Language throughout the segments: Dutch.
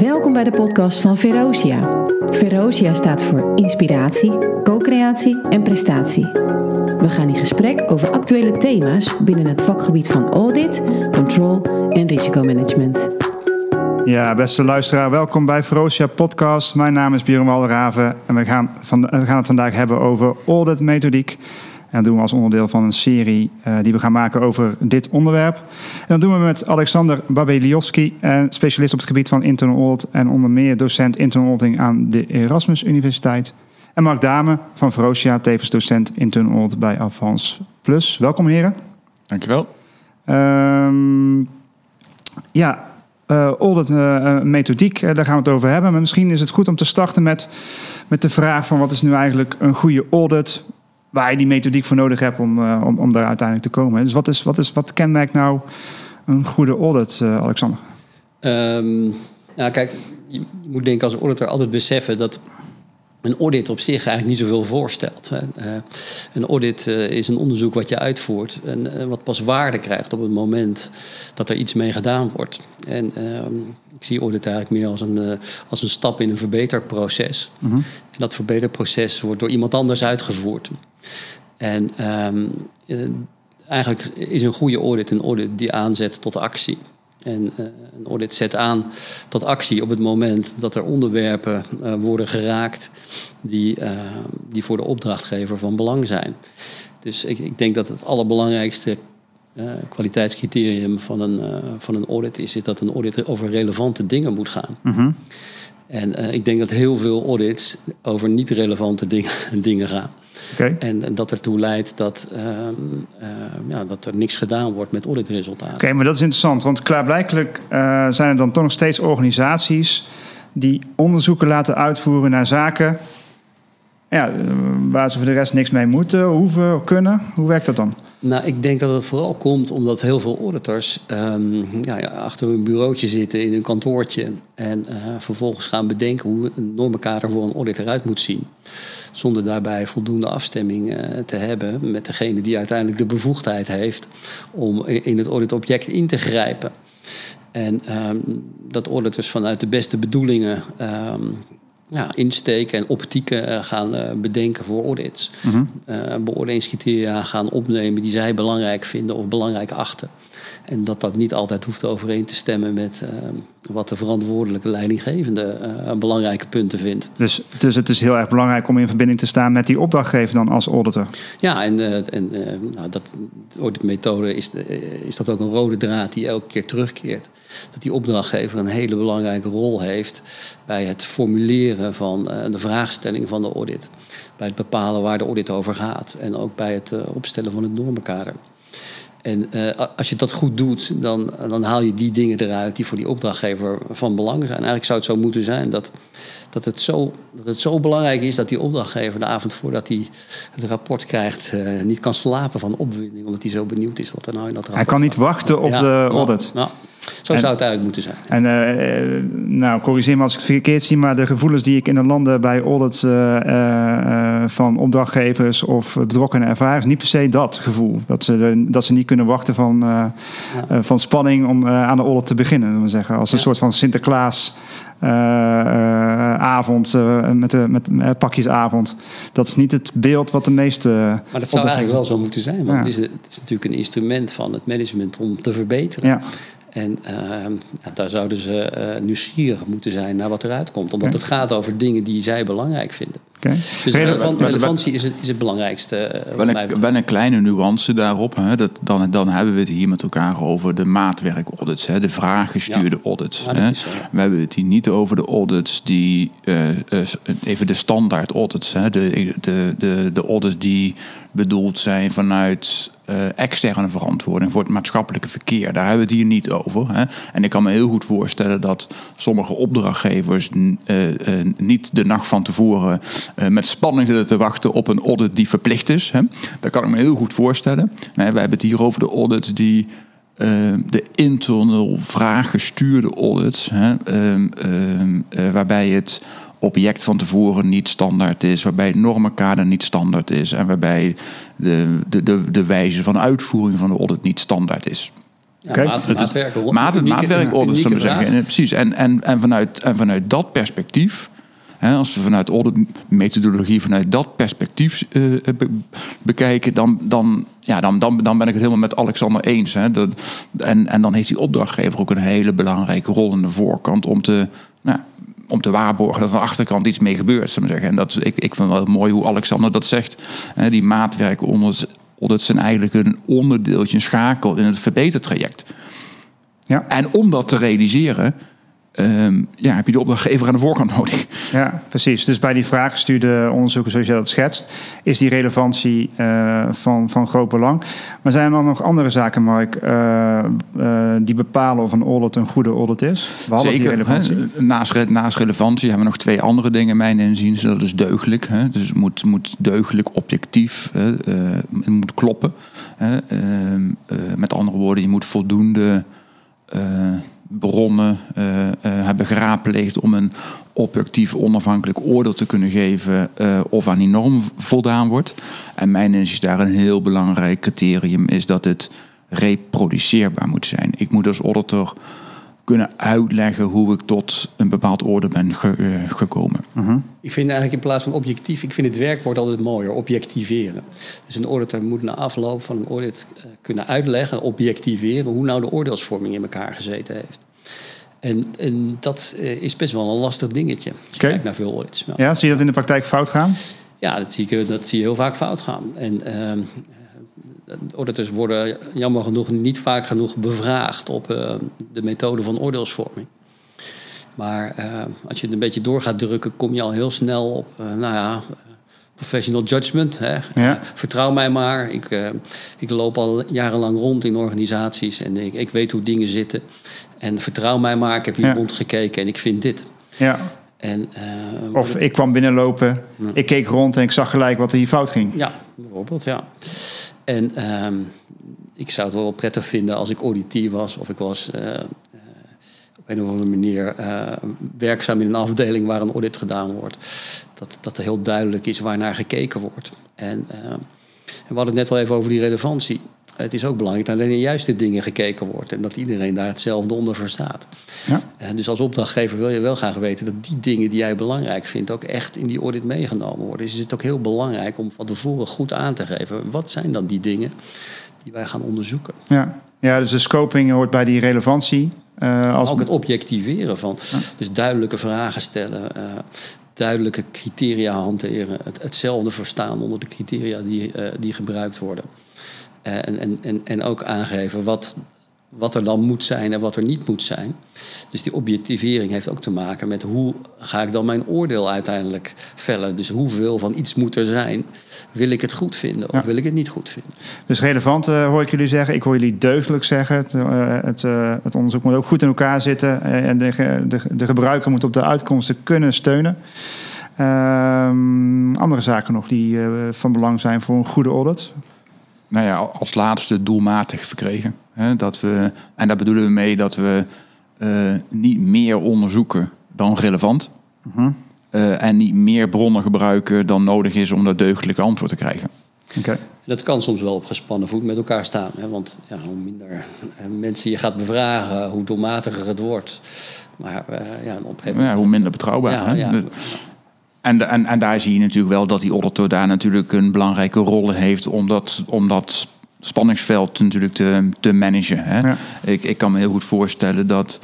Welkom bij de podcast van Verosia. Verosia staat voor inspiratie, co-creatie en prestatie. We gaan in gesprek over actuele thema's binnen het vakgebied van audit, control en risicomanagement. Ja, beste luisteraar, welkom bij Verosia Podcast. Mijn naam is Björn Walraven en we gaan, van, we gaan het vandaag hebben over audit methodiek. En dat doen we als onderdeel van een serie uh, die we gaan maken over dit onderwerp. En dat doen we met Alexander Babelioski, specialist op het gebied van internal audit en onder meer docent internal auditing aan de Erasmus Universiteit. En Mark Dame van Verosia, tevens docent internal audit bij Avans Plus. Welkom heren. Dankjewel. Um, ja, uh, audit uh, methodiek, daar gaan we het over hebben. Maar misschien is het goed om te starten met, met de vraag van wat is nu eigenlijk een goede audit? Waar je die methodiek voor nodig hebt om, uh, om, om daar uiteindelijk te komen. Dus wat, is, wat, is, wat kenmerkt nou een goede audit, uh, Alexander? Um, nou, kijk, je moet denk als auditor altijd beseffen dat een audit op zich eigenlijk niet zoveel voorstelt. Hè. Uh, een audit is een onderzoek wat je uitvoert en wat pas waarde krijgt op het moment dat er iets mee gedaan wordt. En ehm, ik zie audit eigenlijk meer als een, als een stap in een verbeterproces. Mm -hmm. En dat verbeterproces wordt door iemand anders uitgevoerd. En um, eigenlijk is een goede audit een audit die aanzet tot actie. En uh, een audit zet aan tot actie op het moment dat er onderwerpen uh, worden geraakt die, uh, die voor de opdrachtgever van belang zijn. Dus ik, ik denk dat het allerbelangrijkste kwaliteitscriterium van een, van een audit is, is dat een audit over relevante dingen moet gaan. Mm -hmm. En ik denk dat heel veel audits over niet relevante dingen, dingen gaan. Okay. En, en, dat ertoe leidt dat, uh, uh, ja, dat er niks gedaan wordt met auditresultaten. Oké, okay, maar dat is interessant, want klaarblijkelijk uh, zijn er dan toch nog steeds organisaties die onderzoeken laten uitvoeren naar zaken ja, waar ze voor de rest niks mee moeten, hoeven, kunnen. Hoe werkt dat dan? Nou, ik denk dat het vooral komt omdat heel veel auditors um, ja, achter hun bureautje zitten in hun kantoortje en uh, vervolgens gaan bedenken hoe een normenkader voor een audit eruit moet zien. Zonder daarbij voldoende afstemming uh, te hebben met degene die uiteindelijk de bevoegdheid heeft om in het auditobject in te grijpen. En um, dat auditors vanuit de beste bedoelingen um, ja, insteken en optieken uh, gaan uh, bedenken voor audits. Mm -hmm. beoordelingscriteria gaan opnemen die zij belangrijk vinden of belangrijk achten. En dat dat niet altijd hoeft overeen te stemmen met wat de verantwoordelijke leidinggevende belangrijke punten vindt. Dus, dus het is heel erg belangrijk om in verbinding te staan met die opdrachtgever dan als auditor? Ja, en, en nou, dat auditmethode is, is dat ook een rode draad die elke keer terugkeert. Dat die opdrachtgever een hele belangrijke rol heeft bij het formuleren van de vraagstelling van de audit. Bij het bepalen waar de audit over gaat. En ook bij het opstellen van het normenkader. En uh, als je dat goed doet, dan, dan haal je die dingen eruit die voor die opdrachtgever van belang zijn. Eigenlijk zou het zo moeten zijn dat, dat, het, zo, dat het zo belangrijk is dat die opdrachtgever de avond voordat hij het rapport krijgt, uh, niet kan slapen van opwinding, omdat hij zo benieuwd is wat er nou in dat rapport Hij kan niet wachten op ja, de audit. Nou, zo en, zou het eigenlijk moeten zijn. En uh, nou, corrigeer me als ik het verkeerd zie, maar de gevoelens die ik in de landen bij audits uh, uh, van opdrachtgevers of betrokkenen ervaren, is niet per se dat gevoel. Dat ze, dat ze niet kunnen wachten van, ja. van spanning om aan de audit te beginnen. We zeggen. Als een ja. soort van Sinterklaas. avond met, de, met pakjesavond. Dat is niet het beeld wat de meeste. Maar dat zou eigenlijk wel zo moeten zijn, want ja. het, is, het is natuurlijk een instrument van het management om te verbeteren. En uh, daar zouden ze uh, nieuwsgierig moeten zijn naar wat eruit komt. Omdat het gaat over dingen die zij belangrijk vinden. Okay. Dus relevant, relevantie is het, is het belangrijkste. Uh, wel, een, wel een kleine nuance daarop. Hè, dat, dan, dan hebben we het hier met elkaar over de maatwerkaudits. Hè, de vraaggestuurde ja. audits. Ja, hè. Zo, ja. We hebben het hier niet over de audits die... even de standaard audits. Hè, de, de, de, de audits die bedoeld zijn vanuit uh, externe verantwoording voor het maatschappelijke verkeer. Daar hebben we het hier niet over. Hè. En ik kan me heel goed voorstellen dat sommige opdrachtgevers uh, uh, niet de nacht van tevoren met spanning zitten te wachten op een audit die verplicht is. Hè. Dat kan ik me heel goed voorstellen. Nee, we hebben het hier over de audits die de internal vraaggestuurde audits, hè, waarbij het object van tevoren niet standaard is, waarbij het normenkader niet standaard is en waarbij de, de, de, de wijze van uitvoering van de audit niet standaard is. Ja, okay. maat, maatwerk, maat, maatwerkorders, zou zeggen. En, precies. En, en, en, vanuit, en vanuit dat perspectief, als we vanuit de methodologie, vanuit dat perspectief uh, bekijken, dan, dan, ja, dan, dan, dan ben ik het helemaal met Alexander eens. Hè. Dat, en, en dan heeft die opdrachtgever ook een hele belangrijke rol in de voorkant om te, nou, om te waarborgen dat aan de achterkant iets mee gebeurt. Zou zeggen. En dat, ik, ik vind wel mooi hoe Alexander dat zegt. Hè, die maatwerken onder dat zijn eigenlijk een onderdeeltje, een schakel in het verbetertraject. Ja. En om dat te realiseren, Ehm, ja, heb je de opdrachtgever aan de voorkant nodig. Ja, precies. Dus bij die vraaggestuurde onderzoeken, zoals je dat schetst, is die relevantie uh, van, van groot belang. Maar zijn er dan nog andere zaken, Mark, uh, uh, die bepalen of een audit een goede audit is? Behalve Zeker. Die relevantie? Hè, naast, naast, relevantie hebben we nog twee andere dingen, mijn inziens. Dat is deugdelijk. Hè. Dus het moet, moet deugdelijk, objectief, hè, het moet kloppen. Hè. Ehm, met andere woorden, je moet voldoende bronnen uh, uh, hebben geraadpleegd om een objectief onafhankelijk oordeel te kunnen geven uh, of aan die norm voldaan wordt. En mijn is daar een heel belangrijk criterium is dat het reproduceerbaar moet zijn. Ik moet als auditor kunnen uitleggen hoe ik tot een bepaald orde ben eh, gekomen. Mhm. Ik vind eigenlijk in plaats van objectief, ik vind het werkwoord altijd mooier, objectiveren. Dus een auditor moet na afloop van een audit eh, kunnen uitleggen, objectiveren, hoe nou de oordeelsvorming in elkaar gezeten heeft. En, en dat eh, is best wel een lastig dingetje. Als je kijkt naar veel audits. Ja, zie je dat in de praktijk fout gaan? Ja, dat zie, ik, dat zie je heel vaak fout gaan. En ehm, auditors worden jammer genoeg niet vaak genoeg bevraagd op uh, de methode van oordeelsvorming. Maar uh, als je het een beetje door gaat drukken, kom je al heel snel op, uh, nou ja, professional judgment. Hè. Ja. vertrouw mij maar. Ik, ik loop al jarenlang rond in organisaties en ik, ik weet hoe dingen zitten. En vertrouw mij maar, ik heb hier ja. rondgekeken en ik vind dit. Ja. En, of ik kwam binnenlopen, ik keek rond en ik zag gelijk wat er hier fout ging. Ja, bijvoorbeeld, ja. En ehm, ik zou het wel prettig vinden als ik auditier was of ik was uh, op een of andere manier uh, werkzaam in een afdeling waar een audit gedaan wordt. Dat, dat er heel duidelijk is waar naar gekeken wordt. En, uh, en we hadden het net al even over die relevantie het is ook belangrijk dat alleen in juiste dingen gekeken wordt en dat iedereen daar hetzelfde onder verstaat. Ja. Eh, dus als opdrachtgever wil je wel graag weten dat die dingen die jij belangrijk vindt ook echt in die audit meegenomen worden. Dus is het ook heel belangrijk om van tevoren goed aan te geven wat zijn dan die dingen die wij gaan onderzoeken. Ja, ja dus de scoping hoort bij die relevantie. Uh, als... Ook het objectiveren van, dus duidelijke vragen stellen, uh, duidelijke criteria hanteren, het, hetzelfde verstaan onder de criteria die, uh, die gebruikt worden. Eh, en, en, en, ook aangeven wat, wat er dan moet zijn en wat er niet moet zijn. Dus die objectivering heeft ook te maken met hoe ga ik dan mijn oordeel uiteindelijk vellen. Dus hoeveel van iets moet er zijn. Wil ik het goed vinden of wil ik het niet goed vinden? Dus relevant uh, hoor ik jullie zeggen. Ik hoor jullie deugdelijk zeggen. Het, uh, het, uh, het, onderzoek moet ook goed in elkaar zitten. en de, de, de gebruiker moet op de uitkomsten kunnen steunen. Ehm, andere zaken nog die van belang zijn voor een goede audit? Nou ja, als laatste doelmatig verkregen. Hè, dat we, en daar bedoelen we mee dat we uh, niet meer onderzoeken dan relevant. Uh-huh. Uh, en niet meer bronnen gebruiken dan nodig is om dat deugdelijke antwoord te krijgen. Okay. Dat kan soms wel op gespannen voet met elkaar staan. Hè? Want ja, hoe minder eh, mensen je gaat bevragen, hoe doelmatiger het wordt. Maar uh, ja, op een ja, hoe minder betrouwbaar. Ja, hè? Ja. En, en, en daar zie je natuurlijk wel dat die auditor daar natuurlijk een belangrijke rol heeft om dat, om dat spanningsveld natuurlijk te, te managen. Hè. Ik, ik kan me heel goed voorstellen dat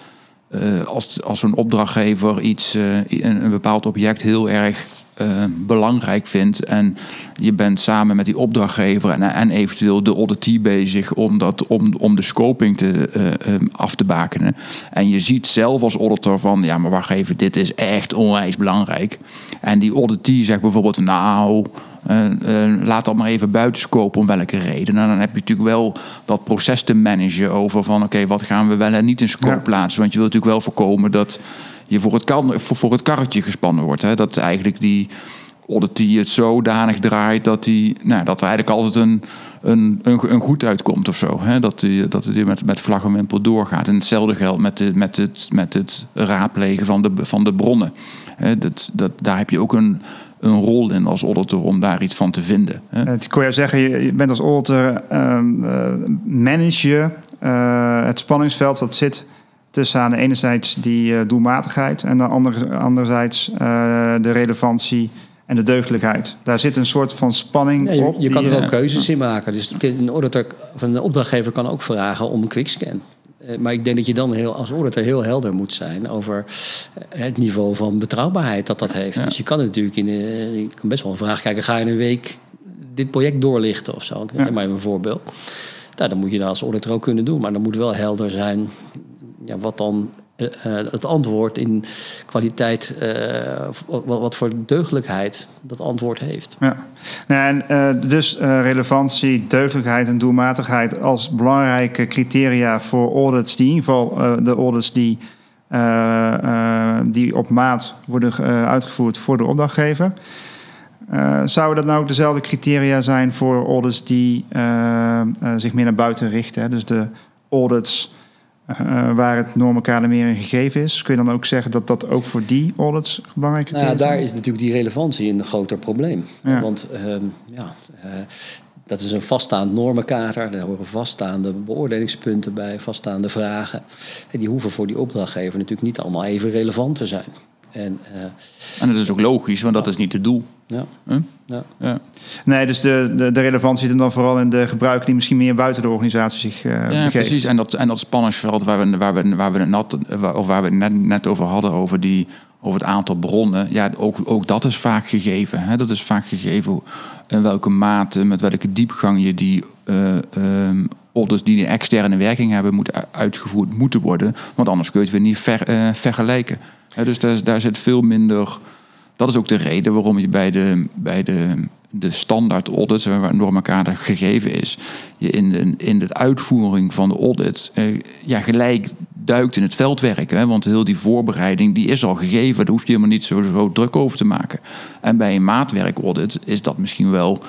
uh, als, als een opdrachtgever iets, uh, een, een, bepaald object heel erg uh, belangrijk vindt. En je bent samen met die opdrachtgever en, en eventueel de auditee bezig om, dat, om, om de scoping te, uh, af te bakenen. En je ziet zelf als auditor van, ja maar wacht even, dit is echt onwijs belangrijk. En die auditee zegt bijvoorbeeld, nou... Uh, uh, laat dat maar even buitenscopen om welke reden. En dan heb je natuurlijk wel dat proces te managen over van oké, wat gaan we wel en niet in scope plaatsen. Want je wilt natuurlijk wel voorkomen dat je voor het, kan, voor, voor het karretje gespannen wordt. Hè? Dat eigenlijk die die het zodanig draait dat, die, nou, dat er eigenlijk altijd een, een, een, een goed uitkomt of zo. Hè? Dat, die, dat het met, met vlag en wimpel doorgaat. En hetzelfde geldt met, de, met, het, met het raadplegen van de, van de bronnen. Hè? Dat, dat, daar heb je ook een, een rol in als auditor om daar iets van te vinden. Hè? Het kon je zeggen, je bent als auditor, um, uh, manage je uh, het spanningsveld dat zit tussen aan de ene zijde die uh, doelmatigheid en dan andere, anderzijds de relevantie en de deugdelijkheid. Daar zit een soort van spanning ja, je, op. Je kan er ook keuzes in maken. Dus een, auditor, of een opdrachtgever kan ook vragen om een quickscan. Eh, maar ik denk dat je dan heel, als auditor heel helder moet zijn over eh, het niveau van betrouwbaarheid dat dat heeft. Dus je kan natuurlijk in de, je kan best wel een vraag kijken: ga je een week dit project doorlichten of zo? Ik ja. maar even een voorbeeld. Nou, dan moet je dat als auditor ook kunnen doen, maar dan moet wel helder zijn ja, wat dan het antwoord in kwaliteit, uh, wat, wat, voor deugdelijkheid dat antwoord heeft. Ja, en uh, dus relevantie, deugdelijkheid en doelmatigheid als belangrijke criteria voor audits, die in ieder geval de audits die, die op maat worden uitgevoerd voor de opdrachtgever. zouden dat nou ook dezelfde criteria zijn voor audits die zich meer naar buiten richten? Hè? Dus de audits uh, waar het normenkader meer in gegeven is. Kun je dan ook zeggen dat dat ook voor die audits belangrijk is? Nou, ja, daar is natuurlijk die relevantie een groter probleem. Ja. Want uh, ja, uh, dat is een vaststaand normenkader. Daar horen vaststaande beoordelingspunten bij, vaststaande vragen. En die hoeven voor die opdrachtgever natuurlijk niet allemaal even relevant te zijn. En, uh, en dat is ook logisch, want dat is niet het doel. Ja. Huh? ja. ja. Nee, dus de, de, de, relevantie zit hem dan vooral in de gebruiker die misschien meer buiten de organisatie zich uh, ja, begeeft. precies. En dat, en dat spanningsveld waar we, waar we, waar we, net, of waar we het net, net over hadden, over, die, over het aantal bronnen. Ja, ook, ook dat is vaak gegeven. Hè? Dat is vaak gegeven in welke mate, met welke diepgang je die uh, orders die een externe werking hebben, moet uitgevoerd moeten worden. Want anders kun je het weer niet ver, uh, vergelijken. dus daar, daar zit veel minder. Dat is ook de reden waarom je bij de, bij de, de standaard audits, waar door elkaar gegeven is, je in de, in de uitvoering van de audit eh, ja, gelijk duikt in het veldwerk. Hè? Want heel die voorbereiding die is al gegeven. Daar hoef je helemaal niet zo, zo druk over te maken. En bij een maatwerkaudit is dat misschien wel,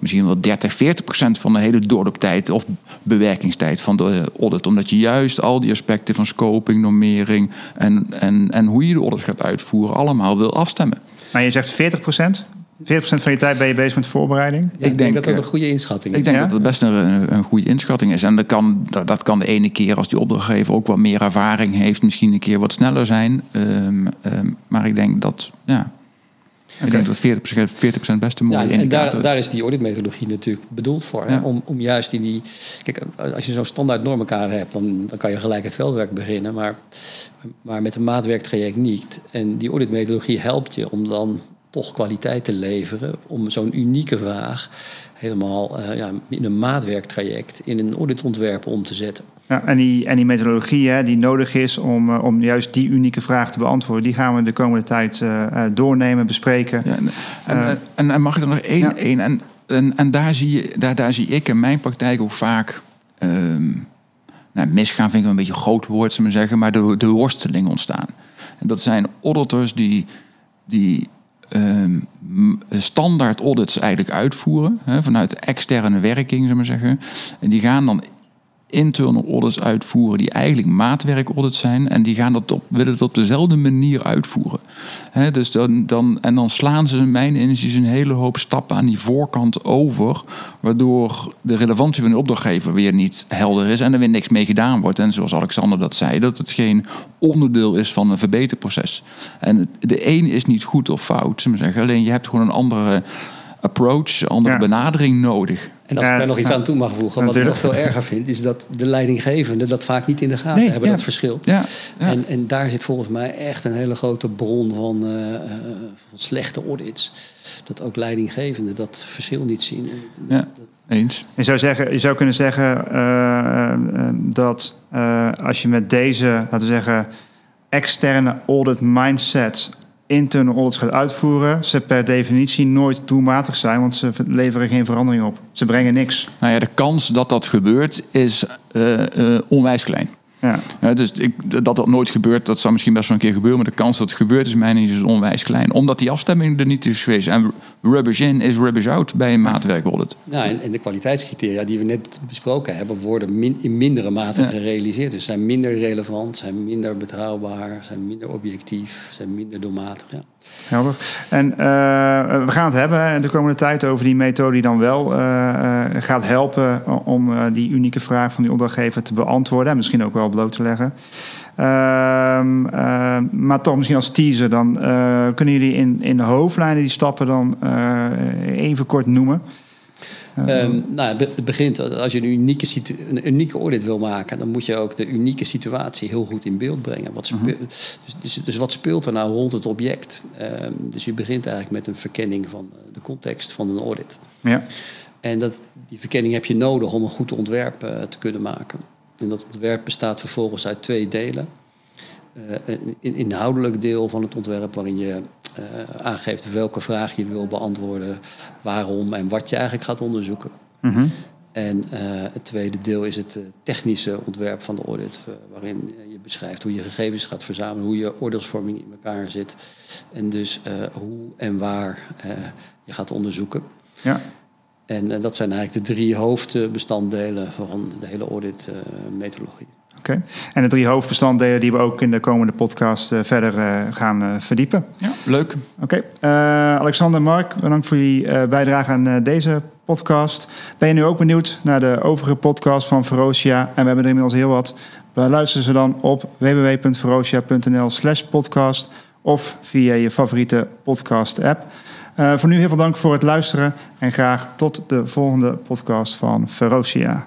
misschien wel 30, 40 procent van de hele doorlooptijd of bewerkingstijd van de audit. Omdat je juist al die aspecten van scoping, normering en, en, en hoe je de audit gaat uitvoeren allemaal wil afstemmen. Maar je zegt 40 procent? 40% van je tijd ben je bezig met voorbereiding? Ja, ik, denk, denk, dat dat een goede inschatting is. Ik denk ja? dat het best een, een, goede inschatting is. En dat kan, dat kan de ene keer als die opdrachtgever ook wat meer ervaring heeft, misschien een keer wat sneller zijn. Um, um, maar ik denk dat, ja, okay. ik denk dat 40%, 40 best een mooie ja, en En daar, daar is die auditmethodologie natuurlijk bedoeld voor. Ja. Om, om juist in die... Kijk, als je zo'n standaard normenkader hebt, dan, dan kan je gelijk het veldwerk beginnen. Maar, maar met een maatwerktraject niet. En die auditmethodologie helpt je om dan toch kwaliteit te leveren om zo'n unieke vraag helemaal uh, ja, in een maatwerktraject in een auditontwerp om te zetten. Ja, en, die, en die methodologie hè, die nodig is om, uh, om juist die unieke vraag te beantwoorden, die gaan we de komende tijd uh, doornemen, bespreken. Ja, en, en, en, mag ik er nog één? Ja. één en en, en daar, zie je, daar, daar zie ik in mijn praktijk ook vaak. Um, nou, misgaan vind ik een beetje een groot woord, zullen we zeggen, maar de, de worsteling ontstaan. En dat zijn auditors die, die um, standaard audits eigenlijk uitvoeren. Hè, vanuit externe werking, zullen we zeggen. En die gaan dan internal audits uitvoeren die eigenlijk maatwerk audits zijn. En die gaan dat op, willen het op dezelfde manier uitvoeren. He, dus dan, dan, en dan slaan ze mijn inziens een hele hoop stappen aan die voorkant over. Waardoor de relevantie van de opdrachtgever weer niet helder is en er weer niks mee gedaan wordt. En zoals Alexander dat zei, dat het geen onderdeel is van een verbeterproces. En de een is niet goed of fout. Zeggen. Alleen je hebt gewoon een andere approach, een andere ja. benadering nodig. En als ik daar nog iets aan toe mag voegen, wat ik nog veel erger vind, is dat de leidinggevende dat vaak niet in de gaten nee, hebben, ja. dat verschil. Ja, en, en daar zit volgens mij echt een hele grote bron van, uh, van slechte audits. Dat ook leidinggevenden dat verschil niet zien. Ja, dat, eens. Je zou, zeggen, je zou kunnen zeggen uh, dat als je met deze, laten we zeggen, externe audit mindset interne audits gaat uitvoeren, ze per definitie nooit doelmatig zijn, want ze leveren geen verandering op. Ze brengen niks. Nou ja, de kans dat dat gebeurt is uh, uh, onwijs klein. Ja. dus ik, dat dat nooit gebeurt, dat zou misschien best wel een keer gebeuren. Maar de kans dat het gebeurt is mij niet onwijs klein. Omdat die afstemming er niet is geweest. En rubbish in is rubbish out bij een maatwerkaudit. Ja, en, en, de kwaliteitscriteria die we net besproken hebben... worden min, in mindere mate gerealiseerd. Dus zijn minder relevant, zijn minder betrouwbaar... zijn minder objectief, zijn minder doelmatig. Ja. Helder. En uh, we gaan het hebben de komende tijd over die methode die dan wel uh, gaat helpen om die unieke vraag van die opdrachtgever te beantwoorden en misschien ook wel bloot te leggen. Ehm, maar toch misschien als teaser, dan kunnen jullie in, in de hoofdlijnen die stappen dan even kort noemen. Um, nou, het begint als je een unieke, een unieke audit wil maken, dan moet je ook de unieke situatie heel goed in beeld brengen. Wat mhm. dus, dus, dus, wat speelt er nou rond het object? Um, dus je begint eigenlijk met een verkenning van eh, de context van een audit. Ja. En dat, die verkenning heb je nodig om een goed ontwerp uh, te kunnen maken. En dat ontwerp bestaat vervolgens uit twee delen. Uh, een inhoudelijk deel van het ontwerp waarin je aangeeft welke vraag je wil beantwoorden, waarom en wat je eigenlijk gaat onderzoeken. Mhm. En uh, het tweede deel is het technische ontwerp van de audit, waarin je beschrijft hoe je gegevens gaat verzamelen, hoe je oordeelsvorming in elkaar zit en dus hoe en waar je gaat onderzoeken. Ja. En dat zijn eigenlijk de drie hoofdbestanddelen van de hele audit-methodologie. Oké. En de drie hoofdbestanddelen die we ook in de komende podcast uh, verder uh, gaan uh, verdiepen. Ja, leuk. Oké. Alexander, Mark, bedankt voor jullie bijdrage aan deze podcast. Ben je nu ook benieuwd naar de overige podcast van Verocia? En we hebben er inmiddels heel wat. Luister ze dan op www.verocia.nl slash podcast of via je favoriete podcast app. voor nu heel veel dank voor het luisteren en graag tot de volgende podcast van Verocia.